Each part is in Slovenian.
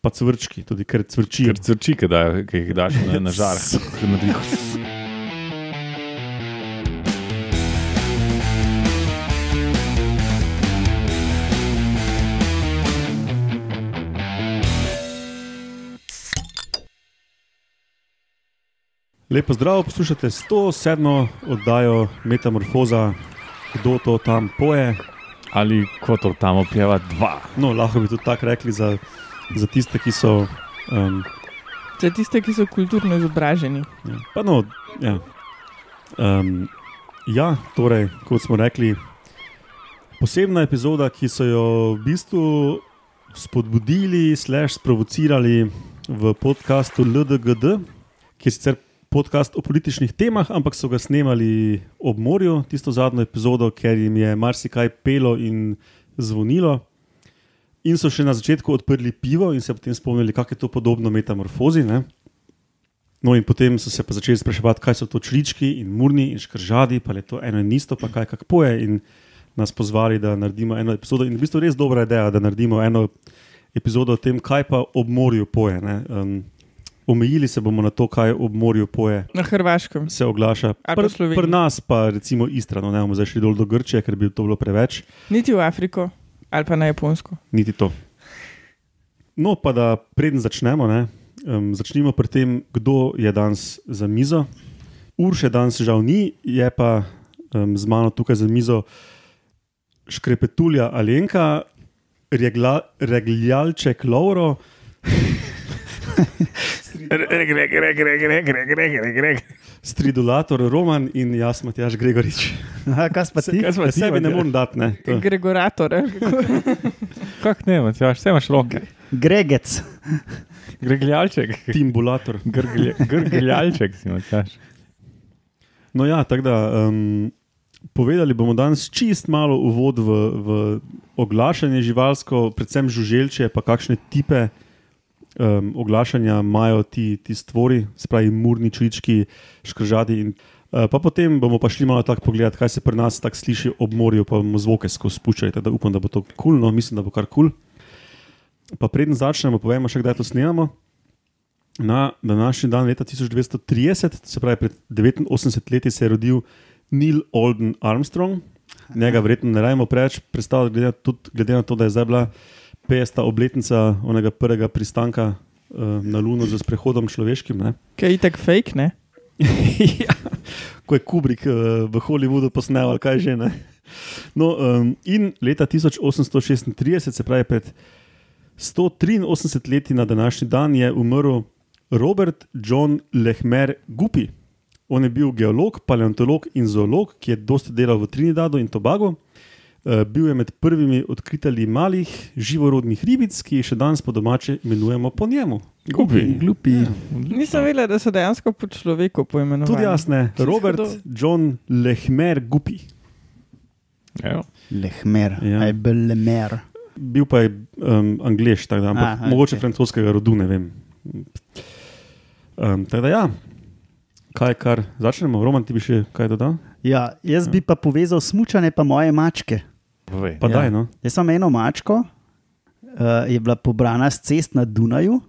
pa cvrčki, tudi ker cvrčijo. Ker crči, ki da- jih daš na, na žar. na dvig. Lepo zdrav, poslušate 107. oddajo Metamorfoza, kdo to tam poje. Ali kot tam opjeva dva. No, lahko bi tudi tako rekli za, za tiste, ki so. Um, Za tiste, ki so kulturno izobraženi. ja. Pa no, ja. Um, ja, torej, kot smo rekli, posebna epizoda, ki so jo v bistvu spodbudili, slash sprovocirali v podkastu LDGD, ki je sicer podcast o političnih temah, ampak so ga snemali ob morju, tisto zadnjo epizodo, ker jim je marsikaj pelo in zvonilo. In so še na začetku odprli pivo in se potem spomnili, kako je to podobno metamorfozi. Ne? No, in potem so se pa začeli spraševati, kaj so to člički in murni in škržadi, pa je to eno in isto, pa kaj kak poje. In nas pozvali, da naredimo eno epizodo. In v bistvu res dobra ideja, da naredimo eno epizodo o tem, kaj pa ob morju poje. ne. Um, omejili se bomo na to, kaj ob morju poje. Na Hrvaškem. Se oglaša. Pri nas pa recimo Istra, no ne bomo zdaj šli dol do Grčije, ker bi to bilo preveč. Niti v Afriko, Ali pa na japonsko. Niti to. No, pa da preden začnemo, ne, um, začnimo pri tem, kdo je danes za mizo. Urše danes žal ni, je pa um, z mano tukaj za mizo škrepetulja Alenka, regla, regljalček Lauro. Reg, reg, reg, reg, reg, reg, reg, reg stridulator Roman in jaz, Matjaš Gregorič. Aha, kaj pa ti? Kaj smo Ja, sebi ne morem dati, ne. To- Gregorator. kako? Kak ne, Matjaš, vse imaš roke. Gregec. Gregljalček. Timbulator. Grgljalček si, Matjaš. No, ja, tako da um, povedali bomo danes čist malo uvod v, v oglašanje živalsko, predvsem žuželče, pa kakšne tipe um, oglašanja imajo ti, ti stvori, spravi murni člički, škržadi. In, uh, pa potem bomo pa šli malo tako pogledati, kaj se pri nas tako sliši ob morju, pa bomo zvoke skozi spuščali. Tako da upam, da bo to kul, cool, no, mislim, da bo kar kul. Cool. Pa preden začnemo, povemo še, kdaj to snemamo. Na današnji dan, leta 1930, se pravi pred 89 leti, se je rodil Neil Olden Armstrong. Njega verjetno ne rajmo preveč predstavljati, glede, tudi glede na to, da je zdaj bila 50. obletnica onega prvega pristanka uh, na Luno z prehodom človeškim. Ne? Kaj je itak fake, ne? ja, ko je Kubrick uh, v Hollywoodu posnel, kaj že ne. No, um, in leta 1836, se pravi pred 183 leti na današnji dan, je umrl Robert John Lehmer Gupi. On je bil geolog, paleontolog in zoolog, ki je dosta delal v Trinidadu in Tobagu. Uh, bil je med prvimi odkriteli malih živorodnih ribic, ki jih še danes po domače imenujemo po njemu. Gupi. Glupi. Nisem vedela, da so dejansko po človeku poimenovani. Tudi jaz ne. Čisto Robert hudo. John Lehmer Gupi. Evo. Lehmer. Ja. Ja. Aj belemer. Bil pa je um, angliš, tako da, ampak Aha, mogoče okej. francoskega rodu, ne vem. Um, tako da, ja, kaj kar začnemo, Roman, ti bi še kaj dodal? Ja, jaz bi pa povezal smučanje pa moje mačke. Povej. Pa Ja. daj, no. Jaz sem eno mačko, uh, je bila pobrana z cest na Dunaju,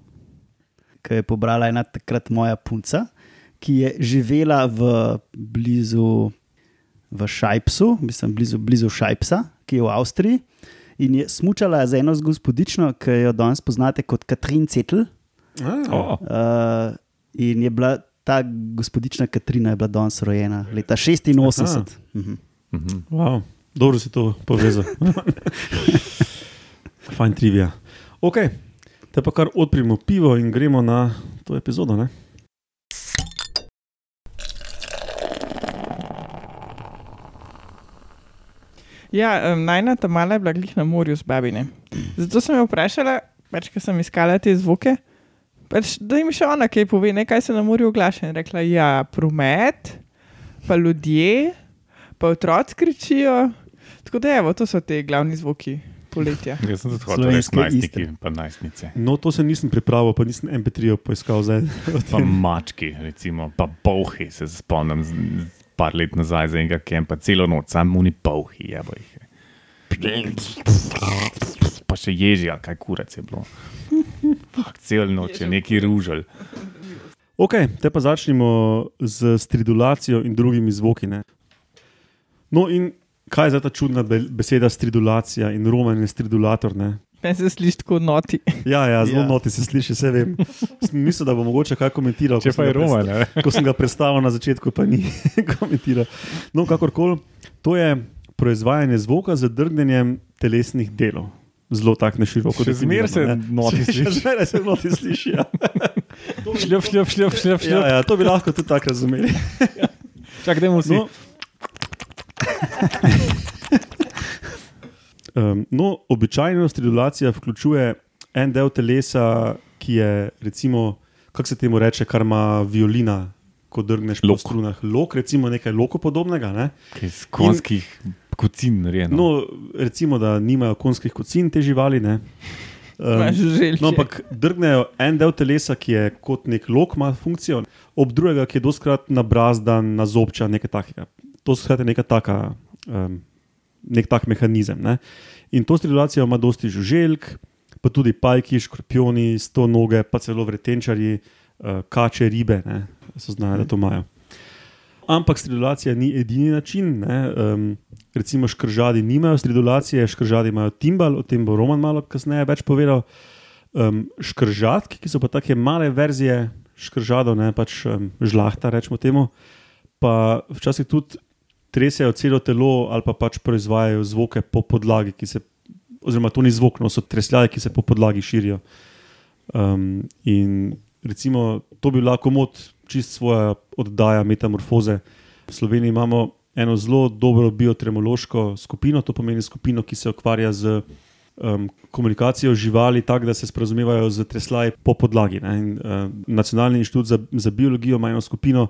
ki je pobrala ena takrat moja punca, ki je živela v blizu v Šajpsu, mislim, blizu, blizu Šajpsa, ki je v Avstriji. In je smučala z eno gospodično, ki jo danes poznate kot Katrin Cetl. O, Uh, in je bila ta gospodična Katrina, je bila danes rojena leta 86. Mhm. mhm. Wow, dobro si to povezal. Fajn trivia. Ok, te pa kar odprimo pivo in gremo na to epizodo. Ne? Ja, um, najna ta mala je bila glih na morju z babine. Zato sem jo vprašala, pač, ker sem iskala te zvoke, pač, da jim še ona kaj pove, ne, kaj se na morju oglaša. In rekla, ja, promet, pa ljudje, pa otroci kričijo. Tako da, evo, to so te glavni zvoki poletja. Jaz sem tudi reči Slovenske najstniki, pa najstnice. No, to se nisem pripravil, pa nisem MP3 poiskal zdaj. Pa mački, recimo, pa bolhi, se spomnim, par let nazaj za enega kempa, celo noč, samo oni bolhi, jebo jih. je. Pa še ježi, ali kaj kurac je bilo. cel noč je neki ružal. Ok, te pa začnemo z stridulacijo in drugimi zvoki. Ne? No, in kaj je za ta čudna be- beseda stridulacija in roman je stridulator? Ne? Meni se sliši kot noti. Ja, ja, zelo Ja. noti se sliši, vse vem. Sem Mislil, da bo mogoče kaj komentiral. Če pa je roman, ne? Ko sem ga predstavil na začetku, pa ni komentiral. No, kakorkoli, to je proizvajanje zvoka z drgnjenjem telesnih delov. Zelo tako na široko. Še zmeraj se noti Še sliši. zmeraj se noti sliši. Ja. Šljub, šljub, šljub, šljub, Ja, ja, to bi lahko tudi tako razumeli. Čak, dajmo si. No, um, no, običajno stridulacija vključuje en del telesa, ki je, recimo, kako se temu reče, kar ima violina, ko drgneš po Lok. strunah. Lok, recimo nekaj loko podobnega. Ne? Iz konskih kocin narejeno. No, recimo, da nimajo konskih kocin te živali. Ne? Želje. No, ampak drgnejo en del telesa, ki je kot nek lok, ima funkcijo, ob drugega, ki je doskrat nabrazdan, nazobča, nekaj takega. To je neka taka, um, nek tak mehanizem. Ne? In to stridulacijo ima dosti žuželjk, pa tudi pajki, škorpioni, sto noge, pa celo vretenčari, uh, kače, ribe, ne? so znane, da to imajo. Ampak stridulacija ni edini način. Ne? Um, recimo škržadi nimajo stridulacije, škržadi imajo timbal, o tem bo Roman malo kasneje več povedal. Um, škržatki, ki so pa take male verzije škržadov, ne pač um, žlahta, rečemo temu, pa včasih tudi tresajo celo telo ali pa pač proizvajajo zvoke po podlagi, ki se, oziroma to ni zvok, no so tresljaje, ki se po podlagi širijo. Um, in recimo to bi bila komod čist svoja oddaja metamorfoze. V Sloveniji imamo eno zelo dobro biotremološko skupino, to pomeni skupino, ki se ukvarja z um, komunikacijo živali, tako da se sporazumevajo z treslaji po podlagi. ne. In, uh, Nacionalni inštitut za, za biologijo ima eno skupino,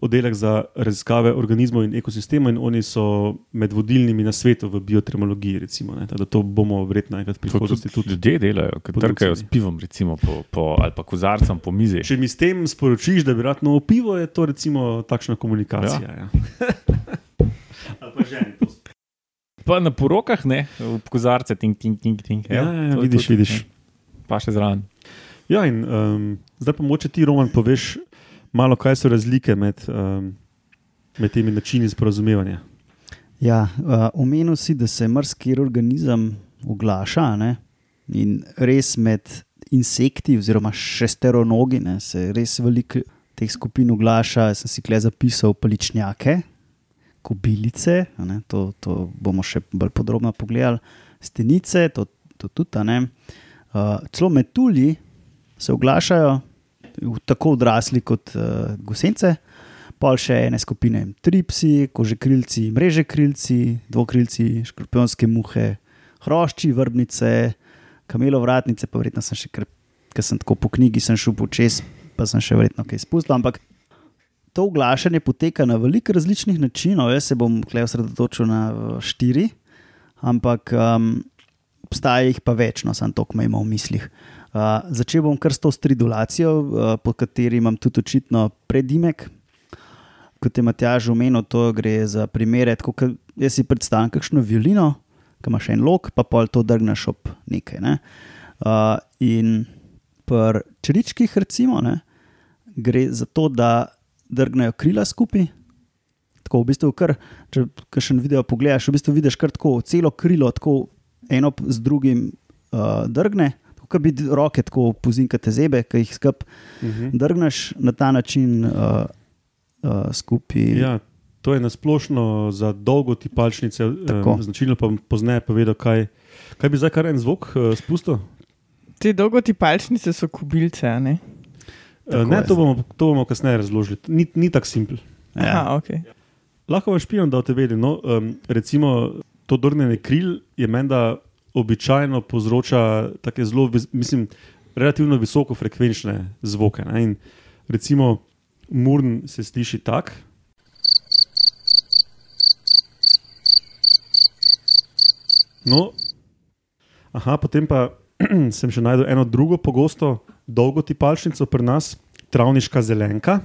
oddelek za raziskave organizmov in ekosistemov, in oni so med vodilnimi na svetu v biotermologiji. Recimo, ne. Tako da to bomo verjetno enkrat prihodnosti tudi tudi. ljudje delajo, ki trkajo s pivom, recimo, po, po, ali pa kozarcem po mizi. Če mi s tem sporočiš, da bi rad novo pivo, je to recimo takšna komunikacija. Ja. Ja. Ali pa ženi to. Pa na porokah, ne, v kozarce, ting, ting, ting. ting. Ja, ja, ja, vidiš, tudi, vidiš. ne. Pa še zraven. Ja, in um, zdaj pa moče ti, Roman, poveš malo, kaj so razlike med, um, med temi načini sporazumevanja. Ja, uh, omenil si, da se marsikjer organizem oglaša ne? in res med insekti, oziroma šesteronogi, ne, se res veliko teh skupin oglaša. Jaz sem si kle zapisal paličnjake, kobilice, ne, to, to bomo še bolj podrobno pogledali, stenice, to, to tudi. ne. Uh, celo metulji se oglašajo, tako odrasli kot uh, gosence. Pol še ene skupine, tripsi, kožekrilci, mrežekrilci, dvokrilci, škorpionske muhe, hrošči, vrbnice, kamelovratnice, pa verjetno sem še kar, ker sem tako po knjigi šel počes, pa sem še verjetno kaj spustil. Ampak to oglašanje poteka na veliko različnih načinov, jaz se bom tukaj osredotočil na eh, štiri, ampak um, obstaja jih pa več, no, sem to, kar imam v mislih. Začel bom kar s to stridulacijo, uh, po kateri imam tudi očitno predimek. Kot je Matjaž omenil, to gre za primere, kot jaz si predstavljam, kakšno violino, ki imaš en lok, pa pol to drgneš ob nekaj. Ne? Uh, in pri črčkih, recimo, ne, gre za to, da drgnejo krila skupaj. Tako v bistvu, kar, če še en video pogledaš, v bistvu vidiš kar tako celo krilo, tako eno z drugim uh, drgne. Kot bi roke tako pozinkate zebe, ki jih skup Mhm. drgneš na ta način uh, uh, skupaj. Ja, to je nasplošno za dolgo ti palčnice Tako. um, značilno, pa pozneje povedal, kaj, kaj bi zdaj kar en zvok uh, spustil. Te dolgoti palčnice so kubilce, a ne? Uh, Tako ne, to bomo, to bomo kasneje razložili. Ni, ni tako simpel. Ja. Aha, okay. Lahko vam špijem, da te vedim. No, um, recimo, to drgnjenje kril je menda običajno povzroča take zelo, mislim, relativno visoko frekvenčne zvoke. Ne? In recimo, murn se sliši tak. No, aha, potem pa sem še najdel eno drugo pogosto dolgo tipalčnico pri nas, travniška zelenka,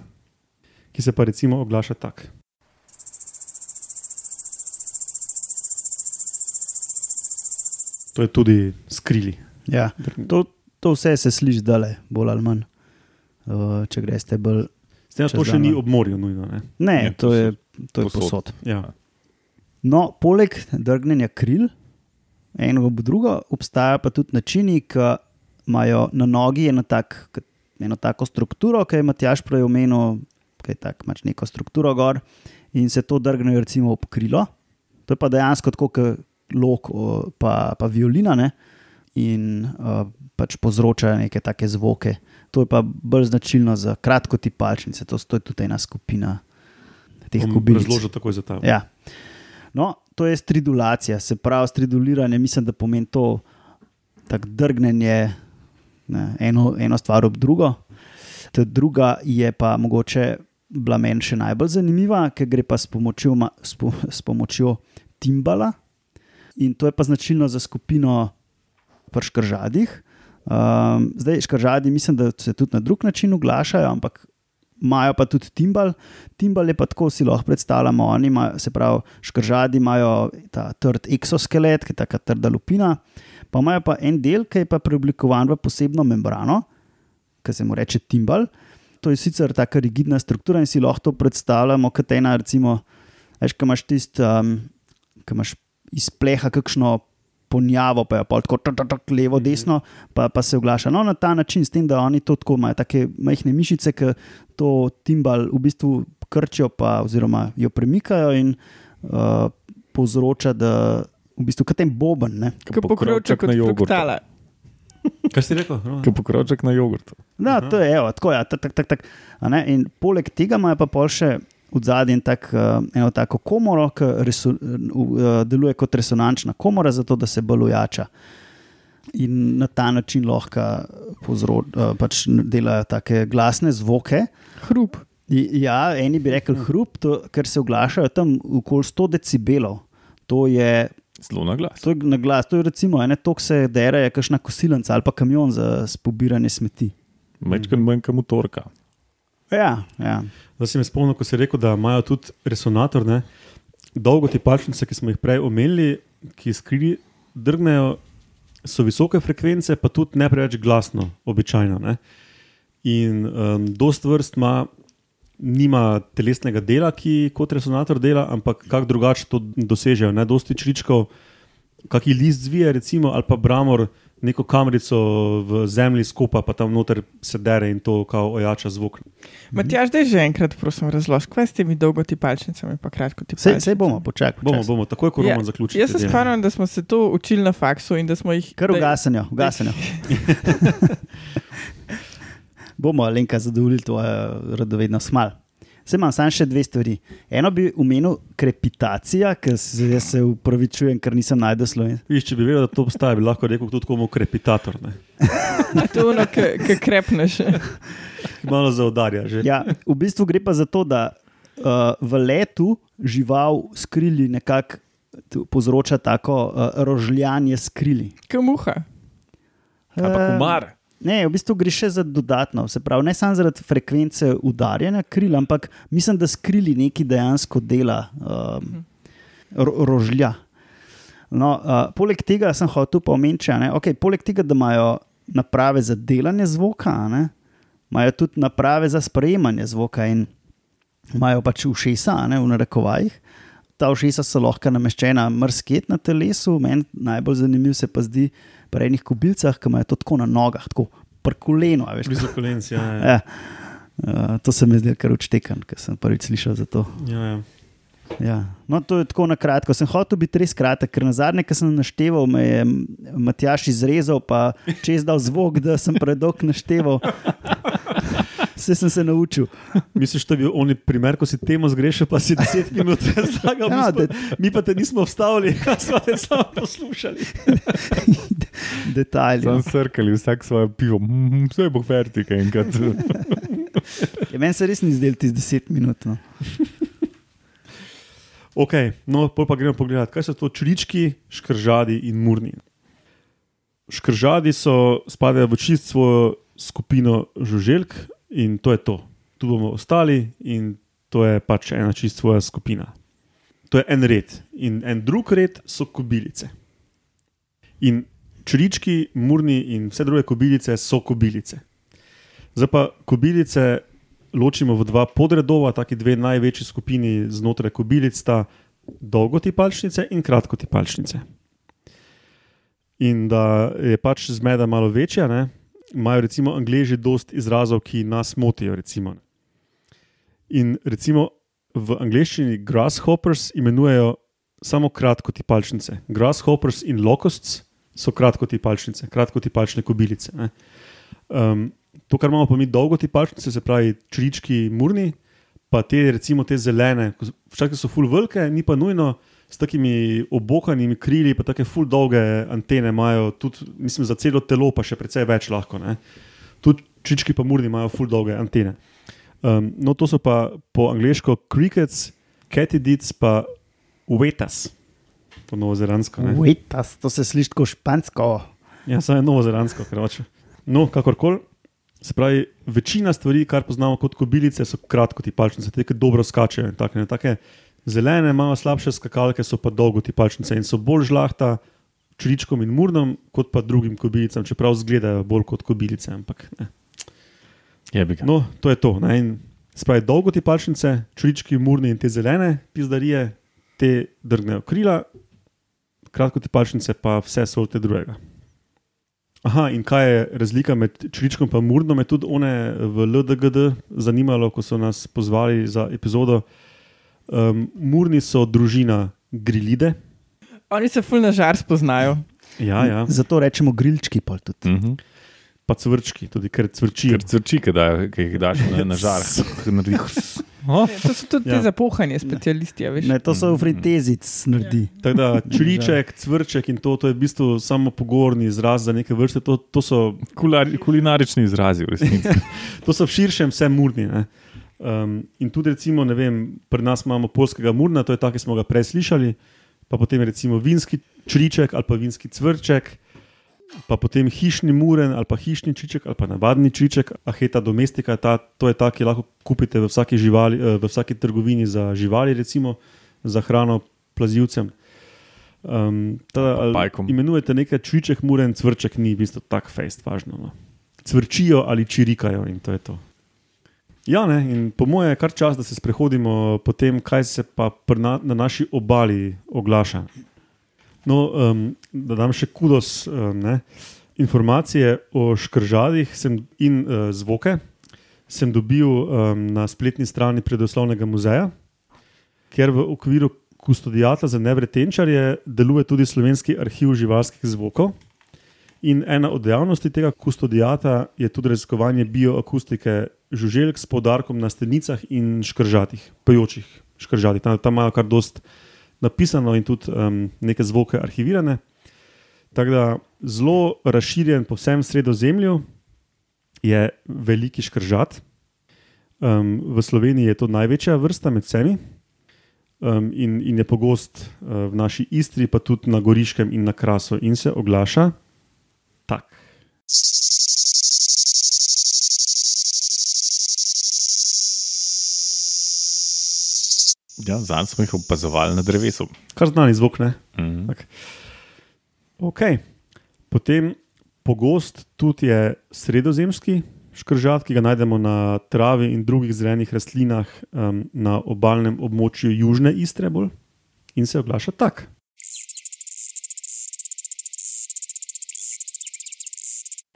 ki se pa recimo oglaša tako. To je tudi skrili. Ja. To, to vse se sliši zdaj, bolj ali manj. Uh, če greste bolj. S tem, da to še ni ob morju, nujno. Ne? Ne, Je to je, to je posod. posod. Ja. No, poleg drgnjenja kril, eno ob drugo, obstajajo pa tudi načini, ki imajo na nogi eno, tak, eno tako strukturo, ki je Matjaš prej omenil, ki je tako imaš neko strukturo gor in se to drgnejo recimo ob krilo. To je pa dejansko tako, kot lok, pa, pa violina, ne? in uh, pač povzročajo neke take zvoke. To je pa bolj značilno za kratkotipalčnice, to to je tudi ena skupina teh Bom kobilic. razložil takoj za ta. Ja. No, to je stridulacija, se pravi, striduliranje, mislim, da pomeni to tako drgnenje ne, eno, eno stvar ob drugo. Ta druga je pa mogoče bila meni še najbolj zanimiva, ker gre pa s pomočjo, s, po, s pomočjo timbala in to je pa značilno za skupino pri škržadih. Um, zdaj, škržadi mislim, da se tudi na drug način oglašajo, ampak imajo pa tudi timbal. Timbal je pa tako, si lahko predstavljamo. Oni imajo, se pravi, škržadi imajo ta trd eksoskelet, ki je ta trda lupina, pa imajo pa en del, ki je pa preoblikovan v posebno membrano, ki se mu reče timbal. To je sicer tako rigidna struktura in si lahko to predstavljamo kot ena, recimo, veš, ki imaš tisti, um, ki imaš iz pleha kakšno ponjavo, pa je pa tako tak, tak, tak, levo, desno, pa, pa se oglaša. No, na ta način, s tem, da oni to tako imajo, take majhne mišice, ki to timbal v bistvu krčijo, pa, oziroma jo premikajo in uh, povzroča, da v bistvu kot en boben. Ne? Kot pokrovček na od jogurtu. fruktala. Kaj si rekel? No, Kot pokrovček na jogurtu. No, to je evo, tako, ja, tak, tak, tak, tak, a ne, in poleg tega imajo pa pol še v zadnjem tak, uh, eno tako komoro, ki resu, uh, deluje kot resonančna komora, zato da se bolj ujača. In na ta način lahko povzro, pač delajo tako glasne zvoke. Hrup. Ja, eni bi rekli hrup, to, ker se oglašajo tam okoli 100 decibelov. To je, Zelo na glas. to je na glas, to je recimo ene tok se dere, je kakšna kosilnica ali pa kamion za pobiranje smeti. Večkrat manj kot motorka. Ja, ja. Zdaj si me spomnil, ko si rekel, da imajo tudi resonator. Ne? Dolgo ti palčnice, ki smo jih prej omenili, ki skri drgnejo, so visoke frekvence, pa tudi ne preveč glasno, običajno. Ne? In um, dost vrst ima, nima telesnega dela, ki kot resonator dela, ampak kako drugače to dosežejo. Ne? Dosti čričkov, kakšen list zvije, recimo, ali pa bramor. Neko kamerico v zemlji skupa, pa tam noter se dere in to kao ojača zvok. Matjaž, da že enkrat, prosim, razloži, kaj s temi dolgotipalčnicami, pa kratko ti Sej, sej bomo, počakaj. Bomo, bomo, takoj ko Ja, Roman zaključi. Jaz se spomnim, da smo se to učili na faksu in da smo jih. Kar ugasenjo, ugasenjo. bomo, Alenka, zadovoljili tvojo radovedno smal. Se imam samo še dve stvari. Eno bi omenil krepitacija, ker se, jaz se upravičujem, ker nisem najdel sloven. Viš, če bi vedel, da to obstaja, bi lahko rekel tudi komu krepitator. Ne? A To je ono, ki krepneš. Malo zaudarja že. Ja, v bistvu gre pa za to, da uh, v letu žival skrili nekako povzroča tako uh, rožljanje skrili. Kamuha. Ampak Eh, umar. Ne, v bistvu gre še za dodatno, se pravi, ne samo zaradi frekvence udarjanja kril, ampak mislim, da skrili neki dejansko dela, um, ro rožlja. No, uh, poleg tega sem hotel pa omeniti, a ne, okay, poleg tega, da imajo naprave za delanje zvoka, ne, imajo tudi naprave za sprejemanje zvoka in imajo pač ušesa, ne, v narekovajih. Ta ušesa so lahko nameščena mrsket na telesu, meni najbolj zanimiv se pa zdi pri enih kobilcah, ki imajo to tako na nogah, tako prkoleno. Veš, Blizu kolenc. Ja, ja. ja. Uh, to se mi zdi kar učtekan, ker sem prvič slišal za to. Ja, ja. Ja. No, to je tako na kratko. Sem hotel biti res kratek, ker na zadnje, ki sem našteval, me je Matjaš izrezal, pa čez dal zvok, da sem predolg našteval. Vse sem se naučil. Misliš, da bi oni primer, ko si temu zgrešil, pa si 10 minut razlagal, Ja, mi, smo, mi pa te nismo vstavili, kaj smo te samo poslušali. Detajli. Sam srkali vsak svoje pivo, mm, vse bo vertika enkrat. Ja, meni se res ni zdel ti z 10 minut. No. Ok, no, pol pa gremo pogledat, kaj so to črički, škržadi in murni. Škržadi so, spadajo v čist svojo skupino žuželk in to je to. Tu bomo ostali in to je pač ena čist svoja skupina. To je en red. In en drug red so kobilice. In črički, murni in vse druge kobilice so kobilice. Zdaj pa kobilice ločimo v dva podredova, taki dve največji skupini znotraj kobilic sta dolgotipalčnice in kratkotipalčnice. In da je pač zmeda malo večja, ne, imajo recimo angliži dost izrazov, ki nas motijo. Recimo. In recimo v angleščini grasshoppers imenujejo samo kratkotipalčnice. Grasshoppers in locusts so kratkotipalčnice, kratkotipalčne kobilice. ne. Um, to, kar imamo pa mi dolgotipalčnice, se pravi črički, murni, pa te, recimo te zelene, včasih so full velike, ni pa nujno s takimi obokanimi krili, pa take full dolge antene imajo, tudi mislim, za celo telo, pa še precej več lahko. Ne. Tudi čički pa murni imajo full dolge antene. Um, no, to so pa po angliško crickets, katydids, pa uvetas, po novozelandsko. ne. Waitas, to se sliši kot špansko. Ja, samo je novozelandsko, krače. No, kakorkoli. Se pravi, večina stvari, kar poznamo kot kobilice, so kratkotipalčnice, te, ki dobro skačejo. in Take, ne, take zelene, malo slabše skakalke so pa dolgotipalčnice in so bolj žlahta čričkom in murnom, kot pa drugim kobilicam, čeprav izgledajo bolj kot kobilice. Ampak, no, to je to. Ne, in se pravi, dolgotipalčnice, črički, murni in te zelene pizdarije, te drgnejo krila, kratkotipalčnice pa vse sorte drugega. Aha, in kaj je razlika med čričkom in murnom, je tudi one v LDGD zanimalo, ko so nas pozvali za epizodo. Um, murni so družina grilide. Oni se ful na žar spoznajo. Ja, ja. Zato rečemo grilčki pol tudi. Mhm. pa cvrčki, tudi ker cvrčijo. Ker crči, ki da- ki jih daš na, na žar. Oh, Ja, to so tudi Ja. ja. te zapohanje specialisti. a veš. Ne, to so v fritezic naredi. Tako da čriček, cvrček in to, to je v bistvu samo pogovorni izraz za neke vrste. To, to, so, kulari, kulinarični izrazi v resnici. to so v širšem vse murni. ne. Um, in tudi, recimo, vem, pri nas imamo polskega murna, to je ta, ki smo ga prej slišali, pa potem recimo vinski čriček ali pa vinski cvrček, pa potem hišni muren ali pa hišni čiček ali pa navadni čiček, aheta domestika, ta, to je ta, ki lahko kupite v vsaki, živali, eh, v vsaki trgovini za živali, recimo za hrano plazivcem. Um, Pajkom. imenujete nekaj čriček, muren, cvrček, ni v bistvu tako fejst važno. No. Cvrčijo ali čirikajo in to je to. Ja, ne, in po mojem je kar čas, da se sprehodimo po tem, kaj se pa na, na naši obali oglaša. No, um, da dam še kudos um, ne, informacije o škržadih sem, in uh, zvoke. Sem dobil um, na spletni strani Predoslovnega muzeja, kjer v okviru kustodijata za nevretenčarje deluje tudi slovenski arhiv živalskih zvokov. In ena od dejavnosti tega kustodijata je tudi raziskovanje bioakustike žuželk s poudarkom na stenicah in škržatih, pojočih škržatih. Tam, tam imajo kar dost napisano in tudi um, neke zvoke arhivirane. Tako da zelo razširjen po vsem sredozemlju je veliki škržat. Um, v Sloveniji je to največja vrsta med vsemi um, in, in je pogost uh, v naši Istri, pa tudi na Goriškem in na Krasu in se oglaša tak. Ja, Zanj smo jih opazovali na drevesu. Kar znani zvok, ne? Mhm. Okay. Potem pogost tudi je sredozemski škržat, ki ga najdemo na travi in drugih zelenih rastlinah um, na obalnem območju Južne Istre bolj in se oglaša tak.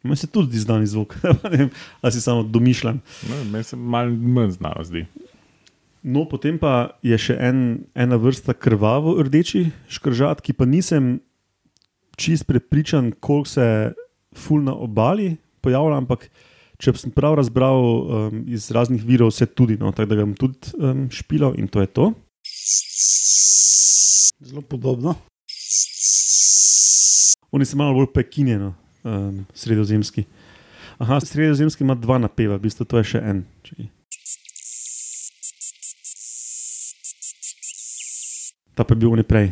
Meni se tudi zdi znani zvok, ali si samo domišljam. Meni se malo manj znano zdi. No, potem pa je še en, ena vrsta krvavo rdeči škržat, ki pa nisem čist prepričan, koliko se ful na obali pojavlja, ampak če sem prav razbral um, iz raznih virov, se tudi, no, tako da ga bom tudi um, špilal in to je to. Zelo podobno. Oni so malo bolj pekinjeno, um, sredozemski. Aha, sredozemski ima dva napeva, v bistvu to je še en. Čakaj. Ta pa je bil neprej.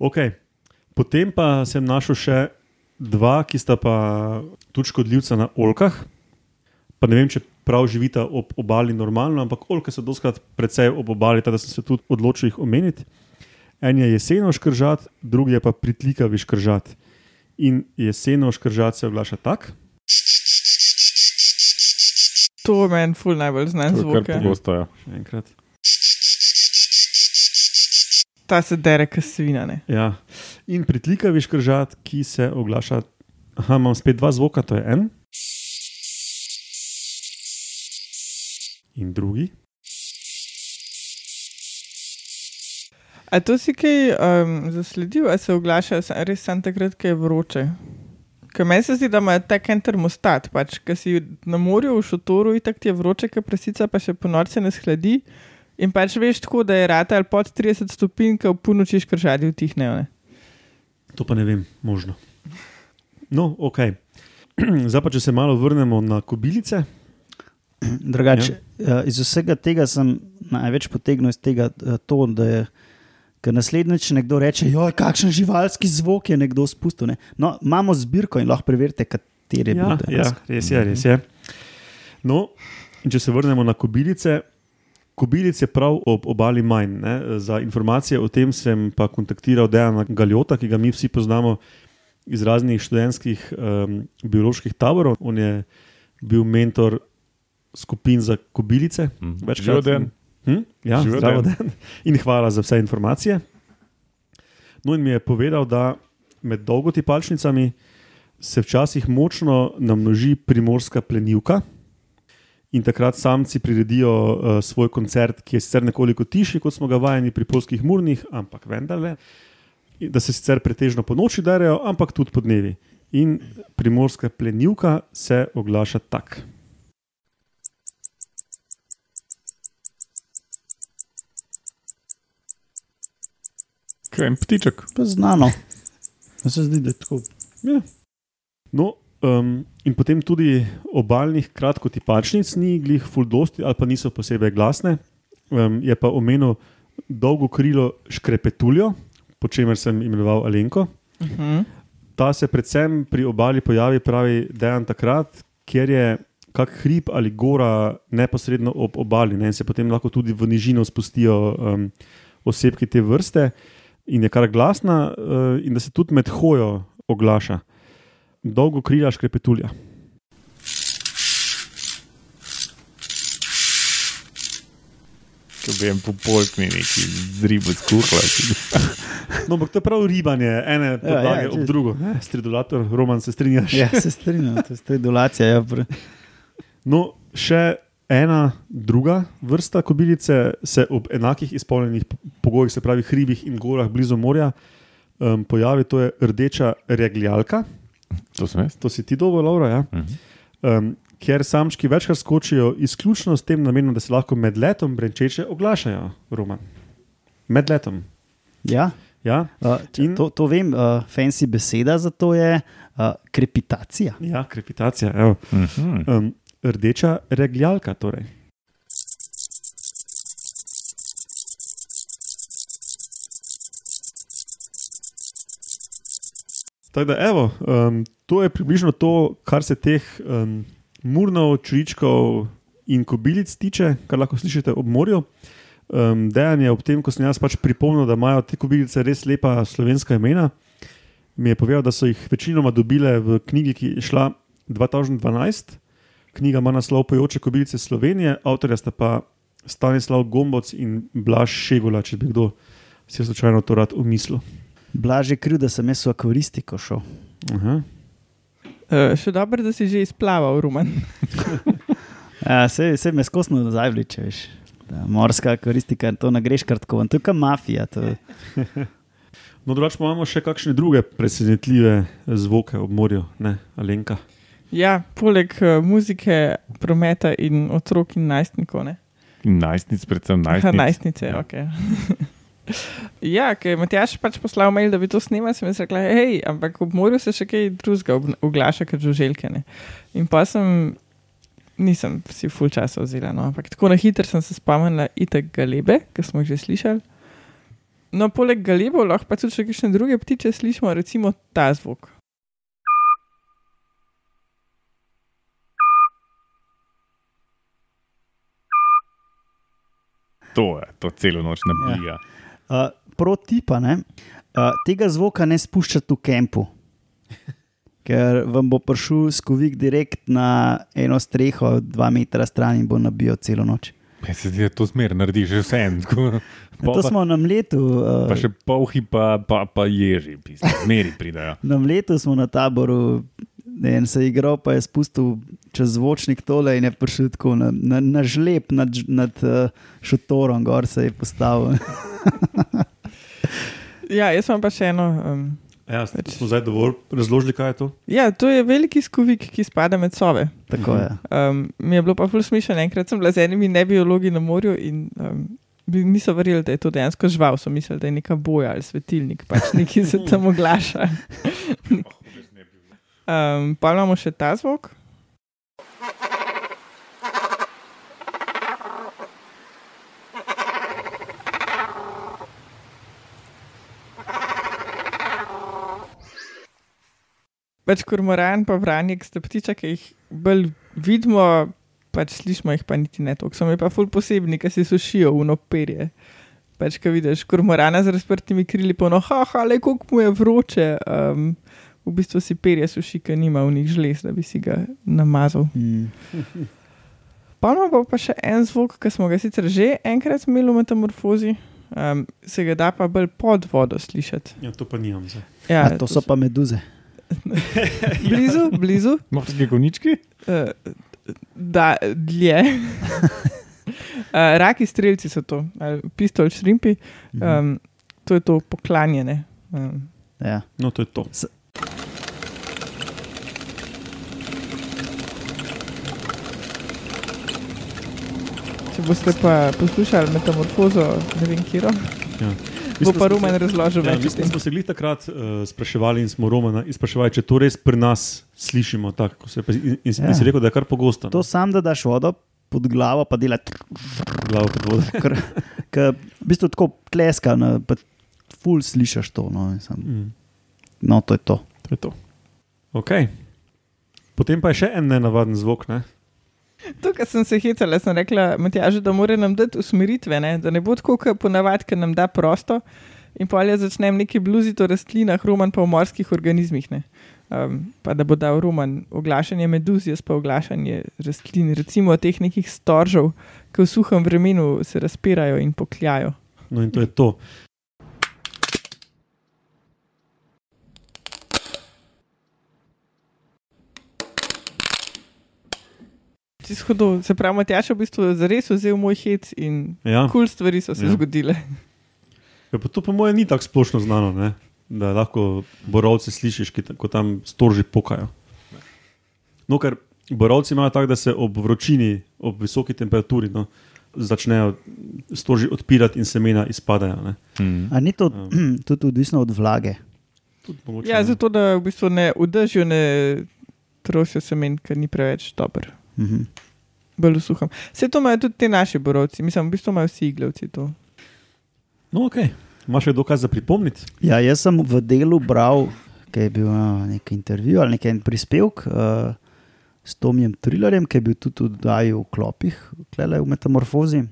Okay. Potem pa sem našel še dva, ki sta pa tudi škodljivca na olkah. pa ne vem, če prav živita ob obali normalno, ampak oljke so doskrat precej ob obali, tako da sem se tudi odločil jih omeniti. En je jeseno škržat, drugi je pa pritlikavi škržat. In jeseno škržat se oglaša tako. To meni ful najbolj znan zvok. kar pogosto. Ja. Še enkrat. Ta se dere, kot svina. Ne? Ja. In pritlikavi škržat, ki se oglaša. Aha, imam spet dva zvoka, to je en. In drugi. A to si kaj um, zasledil, ali se oglaša res samo takrat, ko je vroče? Ker meni se zdi, da ima tak en termostat, pač, ki si na morju v šotoru, in tako ti je vroče, ker prasica pa še po noči ne shladi. In pač veš tako, da je rata ali pod 30 stopinj, ko v punoči škržadi vtihnejo. ne. To pa ne vem, možno. No, ok. Zdaj pa, če se malo vrnemo na kobilice. Drugače, ja. iz vsega tega sem največ potegnil iz tega eh, to, da je. Ker naslednjič nekdo reče, da je kakšen živalski zvok je nekdo spustil. Ne? No, imamo zbirko in lahko preverite, katere Ja, bodo. ja, res je, res je. No, in če se vrnemo na kobilice. Kobilic je prav ob obali manj. Ne? Za informacije o tem sem pa kontaktiral Dejana Galjota, ki ga mi vsi poznamo iz raznih študentskih um, bioloških taborov. On je bil mentor skupin za kobilice. Mhm. Večkrat Živijo den. Hm? Ja, Živijo zdravo den. dan. In hvala za vse informacije. No, in mi je povedal, da med dolgotipalčnicami se včasih močno namnoži primorska plenilka. In takrat samci priredijo uh, svoj koncert, ki je sicer nekoliko tišji, kot smo ga vajeni pri polskih murnih, ampak vendarle, da se sicer pretežno po noči derajo, ampak tudi po dnevi. In primorska plenilka se oglaša tako. Kaj en ptiček. Pa znano. Meni Se zdi, da je tako. Ja. No, um, in potem tudi obaljnih kratkotipačnic ni glih fuldosti ali pa niso posebej glasne. Um, je pa omenil dolgo krilo škrepetuljo, po čemer sem imenoval Alenko. Uh -huh. Ta se predvsem pri obali pojavi, pravi Dejan, takrat, ker je kak hrib ali gora neposredno ob obali ne, in se potem lahko tudi v nižino spustijo um, osebki te vrste in je kar glasna, uh, in da se tudi med hojo oglaša. Dolgo krila škrepetulja. Ko bi en popolkni neki zribo skuhla. No, ampak to je prav ribanje, ene podlage ja, ja, ob drugo. Ne, stridulator, roman se strinjaš. Ja, se strinjam, to je stridulacija. Ja, No, še ena druga vrsta kobilice se ob enakih izpolnjenih pogojih, se pravi hribih in gorah blizu morja, um, pojavi, to je rdeča regljalka. To. To si ti dobro, Laura. Ja? Mhm. Um, ker samčki večkrat skočijo izključno s tem namenom, da se lahko med letom brenčeče oglašajo, Roman. Med letom. ja. Ja, Uh, In- to, to vem, uh, fancy beseda za to je uh, krepitacija. ja krepitacija. evo. Mhm. Um, rdeča regljalka. Torej. Tako da, evo, um, to je približno to, kar se teh um, murnov, čuričkov in kobilic tiče, kar lahko slišite ob morju. Um, Dejan je ob tem, ko sem jaz pač pripomnil, da imajo te kobilice res lepa slovenska imena, mi je povedal, da so jih večinoma dobile v knjigi, ki je šla 2012. Knjiga ima naslov Pojoče kobilice Slovenije, avtorja sta pa Stanislav Gomboc in Blaž Šegula, če bi kdo si slučajno to rad umislil. Blaž je kriv, da sem jaz v akvaristiko šel. Aha. Uh, še dobro, da si že izplaval, Rumen. Ja, se, se me skosno nazaj vleče, veš. Da, morska akvaristika, to ne greš kratko, to je kot mafija. To, No, drugače imamo še kakšne druge presenetljive zvoke ob morju, ne, Alenka. Ja, poleg uh, muzike, prometa in otrok in najstnikov. Ne? In najstnic, predvsem Aha, najstnic. najstnice, Ja. ja. ok. ja, ker je Matjaš pač poslal mail, da bi to snimal, sem jaz rekla, hej, ampak ob morju se še kaj drugega oglaša, kot žuželke. Ne? In pa sem, nisem si full časa vzela, no? ampak tako na hitro sem se spomnila itek galebe, ki smo jih že slišali. No, poleg galebov lahko pa tudi še kakšne druge ptiče slišimo, recimo ta zvok. To je, to celo noč nabija. Uh, Pro tipa, ne, uh, tega zvoka ne spuščate v kampu, ker vam bo prišel skovik direkt na eno streho, dva metra stran in bo nabijal celo noč. Ja, se zdi, da to zmer naredi že vse en. tako. Ja, to smo na mletu. Uh, Pa še polhi, pa, pa, pa ježi, meri pridajo. Na mletu smo na taboru, ne, en se je igral, pa je spustil čez zvočnik tole in je prišel tako na, na, na žleb nad, nad uh, šotorom, gor se je postavil. Ja, jaz imam pa še eno. Um, Ja, smo zdaj dovolj razložili, kaj je to. ja, to je veliki skovik, ki spada med sove. Tako je. Um, mi je bilo pa ful smišno, enkrat sem bila z enimi nebiologi na morju in um, bi- niso verjeli, da je to dejansko žival, so mislili, da je neka boja ali svetilnik, pač neki se tam oglaša. um, pa imamo še ta zvok. Pač kormoran, pa vranjek, sta ptiča, ki jih bolj vidimo, pač slišimo jih pa niti ne toliko. So mi pa ful posebni, ki si sušijo v noperje. Pač, ko vidiš kormorana z razprtimi krili, pa no, haha, le koliko mu je vroče. Um, v bistvu si perje suši, ker nima v njih žlez, da bi si ga namazal. Mm. Pa pa še en zvok, ki smo ga sicer že enkrat imeli v metamorfozi, um, se ga da pa bolj pod vodo slišati. Ja, to pa nimam. zdaj. Ja, A to so pa meduze. blizu, blizu. Morate kaj konički? Uh, da, dlje. uh, raki streljci so to, ali pistol šrimpi, um, to je to poklanjene. Um, Ja. No, to je to. če boste pa poslušali metamorfozo, ne vem, kje Ja. Bo pa Roman razložil Ja, več. tem. smo se glih takrat uh, spraševali in smo Romana spraševali, če to res pri nas slišimo. Tak, se, pa- in, in, Ja. in si rekel, da je kar pogosto. To sam, da daš vodo pod glavo, pa dela glavo pod vodo. kar, v bistvu tako tleska, no, pa ful slišiš to. No, sem, Mm, no to je to. to je to. Okay. Potem pa je še en nenavaden zvok. Ne? Tukaj sem se hecala, sem rekla, Matjaž, da mora nam dati usmeritve, ne? da ne bo tako, kot ponavadi, ker nam da prosto. In pa jaz začnem nekaj bluziti o rastlinah, roman pa o morskih organizmih. ne. Um, pa da bo dal roman oglašanje meduz, jaz pa oglašanje rastlin, recimo teh nekih storžev, ki v suhem vremenu se razpirajo in pokljajo. No, in to je to. Če si hodil, se pravi, Matjaž je v bistvu zares vzel moj hec in Ja. kul cool stvari so se Ja. zgodile. Ja, pa to, po mojem, ni tako splošno znano, ne? da lahko borovce slišiš, ki ko tam storži pokajo. No, ker borovci imajo tako, da se ob vročini, ob visoki temperaturi, no, začnejo storži odpirati in semena izpadajo. Ne? Mm. A ni to Ja. tudi odvisno od vlage? Tudi mogoče, Ja, zato da v bistvu ne vdržijo, ne trosijo semen, ker ni preveč dober. Mhm. Bolj v suhem. Vse to imajo tudi ti naši borovci, mislim, v bistvu imajo vsi iglavci to. No, ok. Imaš še dokaz za pripomniti? Ja, jaz sem v delu bral, ki je bil uh, nek intervju ali nek prispevek uh, s Tomijem Trillerjem, ki je bil tudi Daju v klopih, klele v Metamorfozi.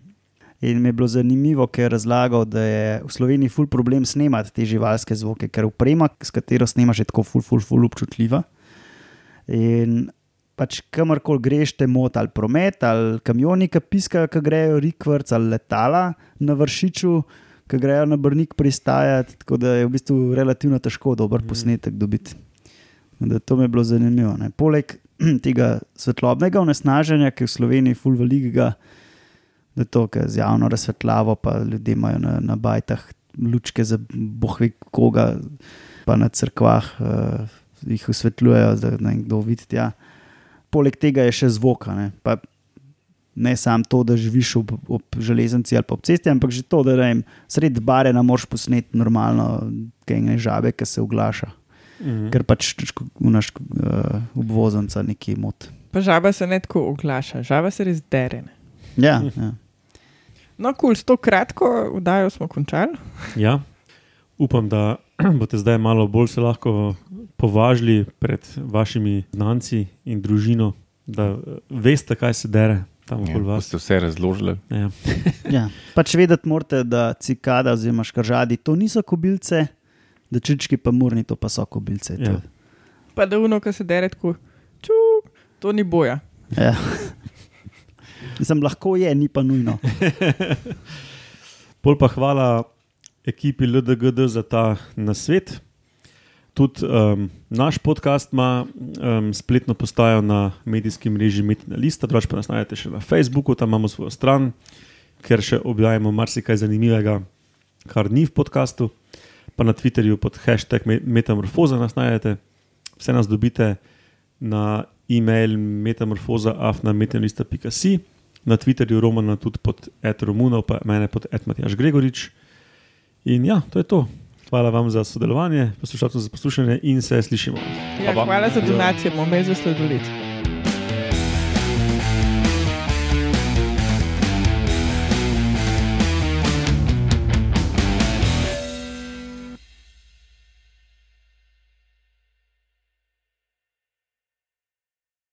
In mi je bilo zanimivo, ker je razlagal, da je v Sloveniji ful problem snemati te živalske zvoke, ker uprema, s katero snemaš, je tako ful, ful, ful občutljiva. In pač kamorkoli greš, te moti ali promet, ali kamioni, ki piskajo, ki grejo rikvrc, ali letala na vršiču, ki grejo na brnik pristajati, tako da je v bistvu relativno težko dober posnetek dobiti. Da, to mi je bilo zanimivo. Ne. Poleg tega svetlobnega onesnaženja, ki je v Sloveniji ful velikega, da je to, ker z javno razsvetljavo, pa ljudje imajo na, na bajtah lučke za bohvi koga, pa na crkvah uh, jih osvetljujejo, da ne vem, kdo vidi. Ja. Poleg tega je še zvok. a Ne, Pa ne samo to, da živiš ob, ob železnici ali pa ob cesti, ampak že to, da vem, sred bare ne moreš posneti normalno, kaj ne žabe, ki se oglaša. Mhm. Ker pač unaš uh, obvoznica neki mot. Pa žaba se ne tako oglaša, žaba se res dere. Ne. Ja, ja. No, kul, cool, s to kratko vdajo smo končali. Ja. Upam, da boste zdaj malo bolj se lahko považili pred vašimi znanci in družino, da eh, veste, kaj se dere tam Ja, ste vse razložili. Ja. Ja. Pač vedeti morate, da cikada oziroma škržadi to niso kobilce, da čički pa murni to pa so kobilce. Ja. To- Pa da uno, ki se dere tako, čuk, to ni boja. Ja. Mislim, lahko je, ni pa nujno. Pol pa hvala ekipi LDGD za ta nasvet. Tudi um, naš podcast ima um, spletno postajo na medijskem mreži Metina Lista, drugače pa nas najdete še na Facebooku, tam imamo svojo stran, ker še objavljamo marsikaj zanimivega, kar ni v podkastu. Pa na Twitterju pod hashtag Me- Metamorfoza nas najdete. Vse nas dobite na e-mail metamorfoza.afnametinalista.si, na Twitterju Romana tudi pod Romunov, pa mene pod Matjaš Gregorič. In ja, to je to. Hvala vam za sodelovanje, poslušalcem za poslušanje in se slišimo. Ja, hvala za donacijo, bomo imeli za sladoled.